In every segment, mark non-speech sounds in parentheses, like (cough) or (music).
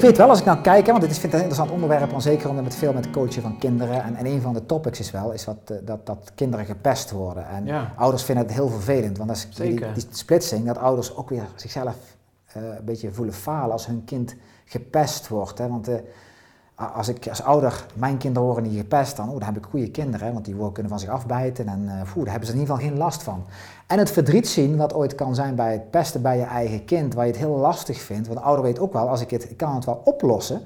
ik weet wel, als ik nou kijk, hè, want dit is, vind ik een interessant onderwerp, en zeker omdat met veel met coachen van kinderen. En, en een van de topics is wel, is wat, eh, dat, dat kinderen gepest worden. En Ja. ouders vinden het heel vervelend, want dat is die, die splitsing, dat ouders ook weer zichzelf eh, een beetje voelen falen als hun kind gepest wordt. Hè. Want eh, als ik als ouder mijn kinderen horen die gepest, dan, oh, dan heb ik goede kinderen, want die kunnen van zich afbijten en poeh, daar hebben ze in ieder geval geen last van. En het verdriet zien, wat ooit kan zijn bij het pesten bij je eigen kind, waar je het heel lastig vindt. Want de ouder weet ook wel, als ik het, ik kan het wel oplossen,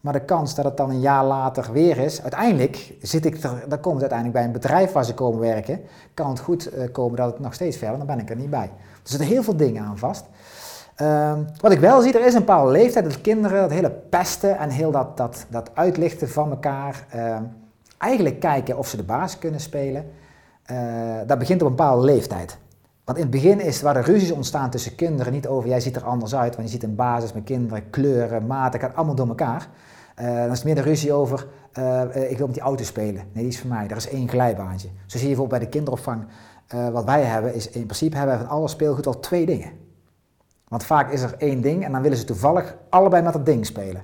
maar de kans dat het dan een jaar later weer is, uiteindelijk zit ik er, dan komt het uiteindelijk bij een bedrijf waar ze komen werken, kan het goed eh, komen dat het nog steeds verder, dan ben ik er niet bij. Er zitten heel veel dingen aan vast. Ehm, wat ik wel zie, er is een bepaalde leeftijd dat kinderen dat hele pesten en heel dat, dat, dat uitlichten van elkaar, ehm, eigenlijk kijken of ze de baas kunnen spelen. Eh, dat begint op een bepaalde leeftijd. Want in het begin is waar de ruzies ontstaan tussen kinderen niet over jij ziet er anders uit, want je ziet een basis met kinderen, kleuren, maten, gaat allemaal door elkaar. Eh, dan is het meer de ruzie over eh, ik wil met die auto spelen. Nee, die is voor mij. Er is één glijbaantje. Zo zie je bijvoorbeeld bij de kinderopvang. wat wij hebben is in principe hebben wij van alle speelgoed al twee dingen. Want vaak is er één ding en dan willen ze toevallig allebei met dat ding spelen.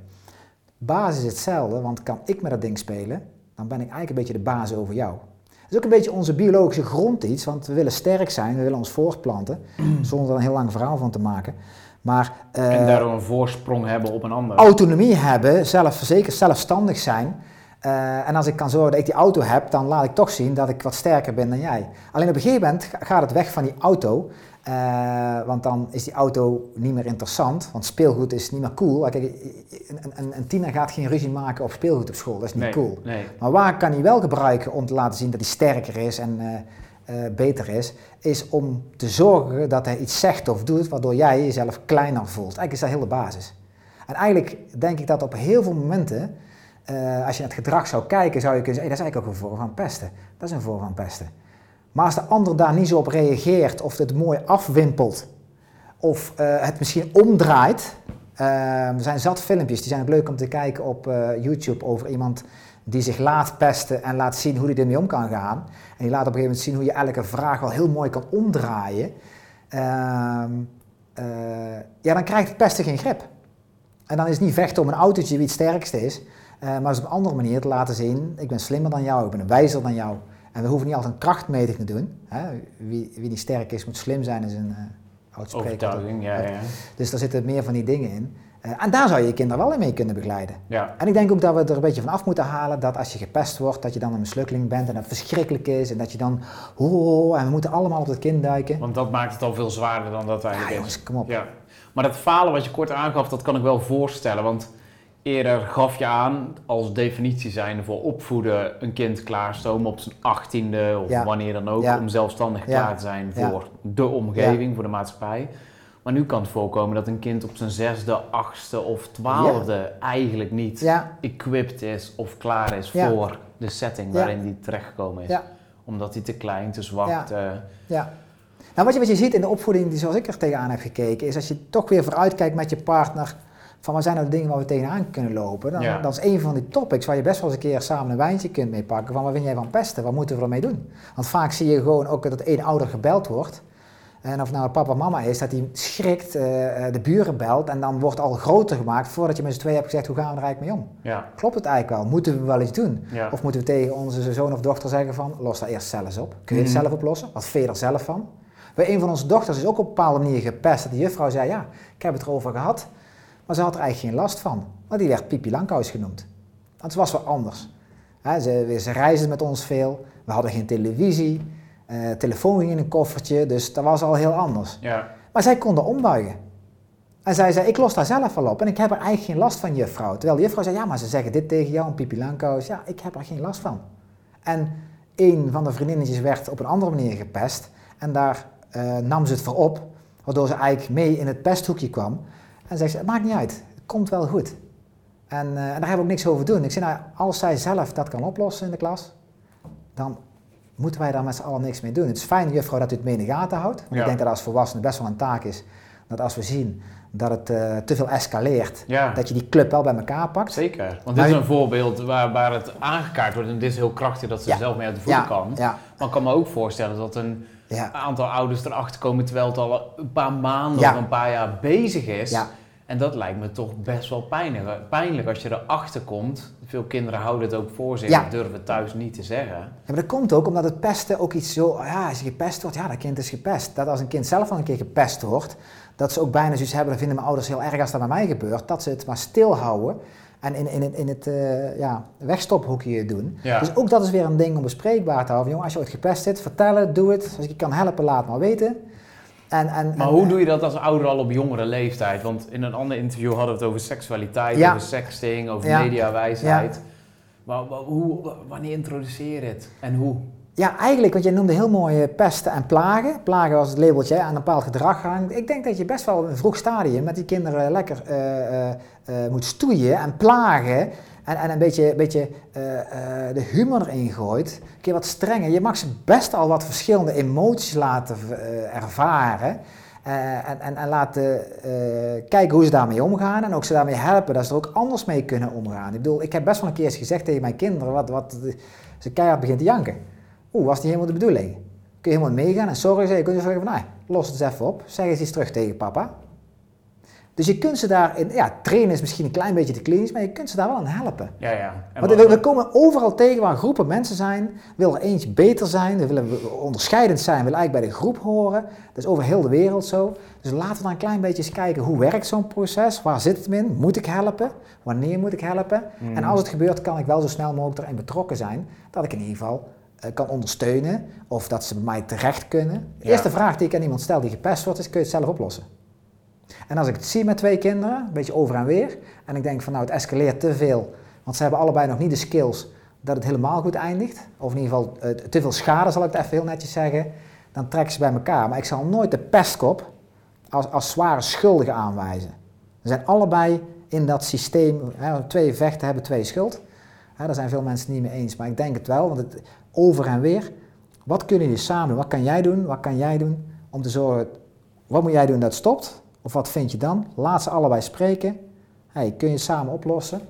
Basis is hetzelfde, want kan ik met dat ding spelen, dan ben ik eigenlijk een beetje de baas over jou. Dat is ook een beetje onze biologische grond iets, want we willen sterk zijn, we willen ons voortplanten, (clears throat) zonder er een heel lang verhaal van te maken. Maar eh, en daardoor een voorsprong hebben op een ander. autonomie hebben, zelf, zeker zelfstandig zijn. Eh, en als ik kan zorgen dat ik die auto heb, dan laat ik toch zien dat ik wat sterker ben dan jij. Alleen op een gegeven moment ga- gaat het weg van die auto. eh, want dan is die auto niet meer interessant. Want speelgoed is niet meer cool. Kijk, een, een, een tiener gaat geen ruzie maken op speelgoed op school. Dat is niet nee, cool. Nee. Maar waar kan hij wel gebruiken om te laten zien dat hij sterker is en eh, beter is, is om te zorgen dat hij iets zegt of doet waardoor jij jezelf kleiner voelt. Eigenlijk is dat heel de basis. En eigenlijk denk ik dat op heel veel momenten, eh, als je naar het gedrag zou kijken, zou je kunnen zeggen, dat is eigenlijk ook een vorm van pesten. Dat is een vorm van pesten. Maar als de ander daar niet zo op reageert of het mooi afwimpelt of eh, het misschien omdraait. Eh, er zijn zat filmpjes, die zijn ook leuk om te kijken op YouTube over iemand die zich laat pesten en laat zien hoe hij ermee om kan gaan. En die laat op een gegeven moment zien hoe je elke vraag wel heel mooi kan omdraaien. Ehm, eh, ja, dan krijgt het pesten geen grip. En dan is het niet vechten om een autootje wie het sterkste is, eh, maar is op een andere manier te laten zien, ik ben slimmer dan jou, ik ben wijzer dan jou. En we hoeven niet altijd een krachtmeting te doen. Hè? Wie, wie niet sterk is, moet slim zijn, is een uh, oud. Overtuiging, ja, ja. Dus daar zitten meer van die dingen in. Uh, en daar zou je je kinderen wel in mee kunnen begeleiden. ja. En ik denk ook dat we er een beetje van af moeten halen dat als je gepest wordt, dat je dan een mislukkeling bent en dat het verschrikkelijk is. En dat je dan, oh, en we moeten allemaal op het kind duiken. Want dat maakt het al veel zwaarder dan dat Ja, eigenlijk is. jongens, kom op. Ja. Maar dat falen wat je kort aangaf, dat kan ik wel voorstellen. Want eerder gaf je aan als definitie zijnde voor opvoeden een kind klaarstomen op zijn achttiende of Ja. wanneer dan ook. Ja. Om zelfstandig klaar te zijn voor de omgeving, voor de maatschappij. Maar nu kan het voorkomen dat een kind op zijn zesde, achtste of twaalfde eigenlijk niet equipped is of klaar is voor de setting waarin hij terechtgekomen is. Omdat hij te klein, te zwak, Ja. te... ja. Nou, wat je, wat je ziet in de opvoeding, die zoals ik er tegenaan heb gekeken, is als je toch weer vooruitkijkt met je partner. Van wat zijn nou de dingen waar we tegenaan kunnen lopen? Dan, Ja. Dat is een van die topics waar je best wel eens een keer samen een wijntje kunt mee pakken. Van wat vind jij van pesten? Wat moeten we ermee doen? Want vaak zie je gewoon ook dat één ouder gebeld wordt. En of nou papa of mama is, dat hij schrikt, eh, eh, de buren belt en dan wordt al groter gemaakt voordat je met z'n tweeën hebt gezegd hoe gaan we er eigenlijk mee om. Ja, Klopt het eigenlijk wel? Moeten we wel iets doen? ja. Of moeten we tegen onze zoon of dochter zeggen van, los dat eerst zelf op. Kun je het Mhm. zelf oplossen? Wat vind je er zelf van? Bij een van onze dochters is ook op een bepaalde manier gepest. Dat de juffrouw zei, ja, ik heb het erover gehad. Maar ze had er eigenlijk geen last van. Want die werd Pipi Langkous genoemd. Want het was wel anders. Ze, ze reisden met ons veel. We hadden geen televisie. eh, telefoon ging in een koffertje. Dus dat was al heel anders. ja. Maar zij konden ombuigen. En zij zei, ik los daar zelf wel op. En ik heb er eigenlijk geen last van, juffrouw. Terwijl de juffrouw zei, ja, maar ze zeggen dit tegen jou, een pipi langkous. Ja, ik heb er geen last van. En een van de vriendinnetjes werd op een andere manier gepest. En daar eh, nam ze het voor op. Waardoor ze eigenlijk mee in het pesthoekje kwam. En zei ze, het maakt niet uit. Het komt wel goed. En, eh, en daar hebben we ook niks over doen. Ik zei, nou, als zij zelf dat kan oplossen in de klas, dan moeten wij daar met z'n allen niks mee doen. Het is fijn, juffrouw, dat u het mee in de gaten houdt. Want Ja. ik denk dat als volwassenen best wel een taak is, dat als we zien dat het eh, te veel escaleert, ja. dat je die club wel bij elkaar pakt. Zeker. Want Maar dit is een voorbeeld waar, waar het aangekaart wordt en dit is heel krachtig dat ze Ja. zelf mee uit de voeten Ja, kan. Maar ik kan me ook voorstellen dat een aantal ouders erachter komen terwijl het al een paar maanden of een paar jaar bezig is. En dat lijkt me toch best wel pijnlijk, pijnlijk als je erachter komt. Veel kinderen houden het ook voor zich Ja. en durven het thuis niet te zeggen. Ja, maar dat komt ook omdat het pesten ook iets zo, ja, als je gepest wordt, ja, dat kind is gepest. Dat als een kind zelf al een keer gepest wordt, dat ze ook bijna zoiets hebben, dat vinden mijn ouders heel erg als dat bij mij gebeurt, dat ze het maar stilhouden en in, in, het- in het eh, ja, wegstophoekje doen. Ja. Dus ook dat is weer een ding om bespreekbaar te houden. Jongen, als je ooit gepest zit, vertel het, doe het. Als ik je kan helpen, laat maar weten. En, en, Maar en- hoe doe je dat als ouder al op jongere leeftijd? Want in een ander interview hadden we het over seksualiteit, Ja. over sexting, over Ja. mediawijsheid. Maar wa- hoe, wa- wanneer introduceer je het en hoe? Ja, eigenlijk, want jij noemde heel mooi eh, pesten en plagen. Plagen was het labeltje aan een bepaald gedrag hangt. Ik denk dat je best wel in een vroeg stadium met die kinderen lekker eh, eh, moet stoeien en plagen. En, en een beetje, beetje eh, eh, de humor erin gooit. Een keer wat strenger. Je mag ze best al wat verschillende emoties laten eh, ervaren. En, en, en laten kijken hoe ze daarmee omgaan. En ook ze daarmee helpen dat ze er ook anders mee kunnen omgaan. Ik bedoel, ik heb best wel een keer eens gezegd tegen mijn kinderen, wat, wat ze keihard begint te janken. Oeh, was niet helemaal de bedoeling. Kun je helemaal meegaan en sorry zeggen, kun je zeggen van, nou, los het eens even op. Zeg eens iets terug tegen papa. Dus je kunt ze daarin, ja, trainen is misschien een klein beetje te klinisch, maar je kunt ze daar wel aan helpen. Ja, ja. En Want we, we komen overal tegen waar groepen mensen zijn, wil er eentje beter zijn, we willen onderscheidend zijn, willen eigenlijk bij de groep horen. Dat is over heel de wereld zo. Dus laten we dan een klein beetje eens kijken, hoe werkt zo'n proces? Waar zit het in? Moet ik helpen? Wanneer moet ik helpen? Mm. En als het gebeurt, kan ik wel zo snel mogelijk erin betrokken zijn, dat ik in ieder geval eh, kan ondersteunen of dat ze bij mij terecht kunnen. De Ja. eerste vraag die ik aan iemand stel die gepest wordt, is kun je het zelf oplossen? En als ik het zie met twee kinderen, een beetje over en weer, en ik denk van nou het escaleert te veel, want ze hebben allebei nog niet de skills dat het helemaal goed eindigt, of in ieder geval eh, te veel schade zal ik het even heel netjes zeggen, dan trekken ze bij elkaar. Maar ik zal nooit de pestkop als, als zware schuldige aanwijzen. Ze zijn allebei in dat systeem, hè, twee vechten hebben twee schuld. Hè, daar zijn veel mensen niet mee eens, maar ik denk het wel, want het over en weer. Wat kunnen jullie samen doen? Wat kan jij doen? Wat kan jij doen om te zorgen, wat moet jij doen dat het stopt? Of wat vind je dan? Laat ze allebei spreken. Hey, kun je samen oplossen?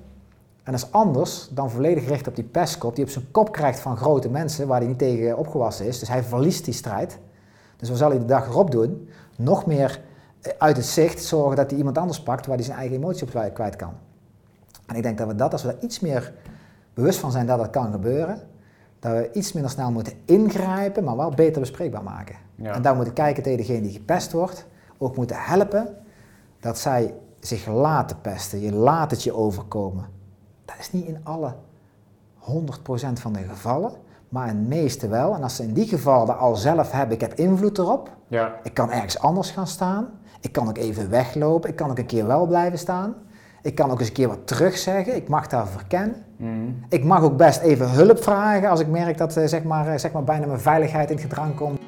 En dat is anders dan volledig gericht op die pestkop, die op zijn kop krijgt van grote mensen waar hij niet tegen opgewassen is. Dus hij verliest die strijd. Dus wat zal hij de dag erop doen? Nog meer eh, uit het zicht zorgen dat hij iemand anders pakt waar hij zijn eigen emotie op kwijt- kwijt kan. En ik denk dat we dat, als we daar iets meer bewust van zijn dat dat kan gebeuren, dat we iets minder snel moeten ingrijpen, maar wel beter bespreekbaar maken. Ja. En daar moeten kijken tegen degene die gepest wordt, ook moeten helpen dat zij zich laten pesten. Je laat het je overkomen. Dat is niet in alle 100% van de gevallen, maar in de meeste wel. En als ze in die gevallen al zelf hebben, ik heb invloed erop, Ja. ik kan ergens anders gaan staan, ik kan ook even weglopen, ik kan ook een keer wel blijven staan. Ik kan ook eens een keer wat terugzeggen, ik mag daar verkennen. Mm. Ik mag ook best even hulp vragen als ik merk dat eh, zeg maar, eh, zeg maar bijna mijn veiligheid in het gedrang komt.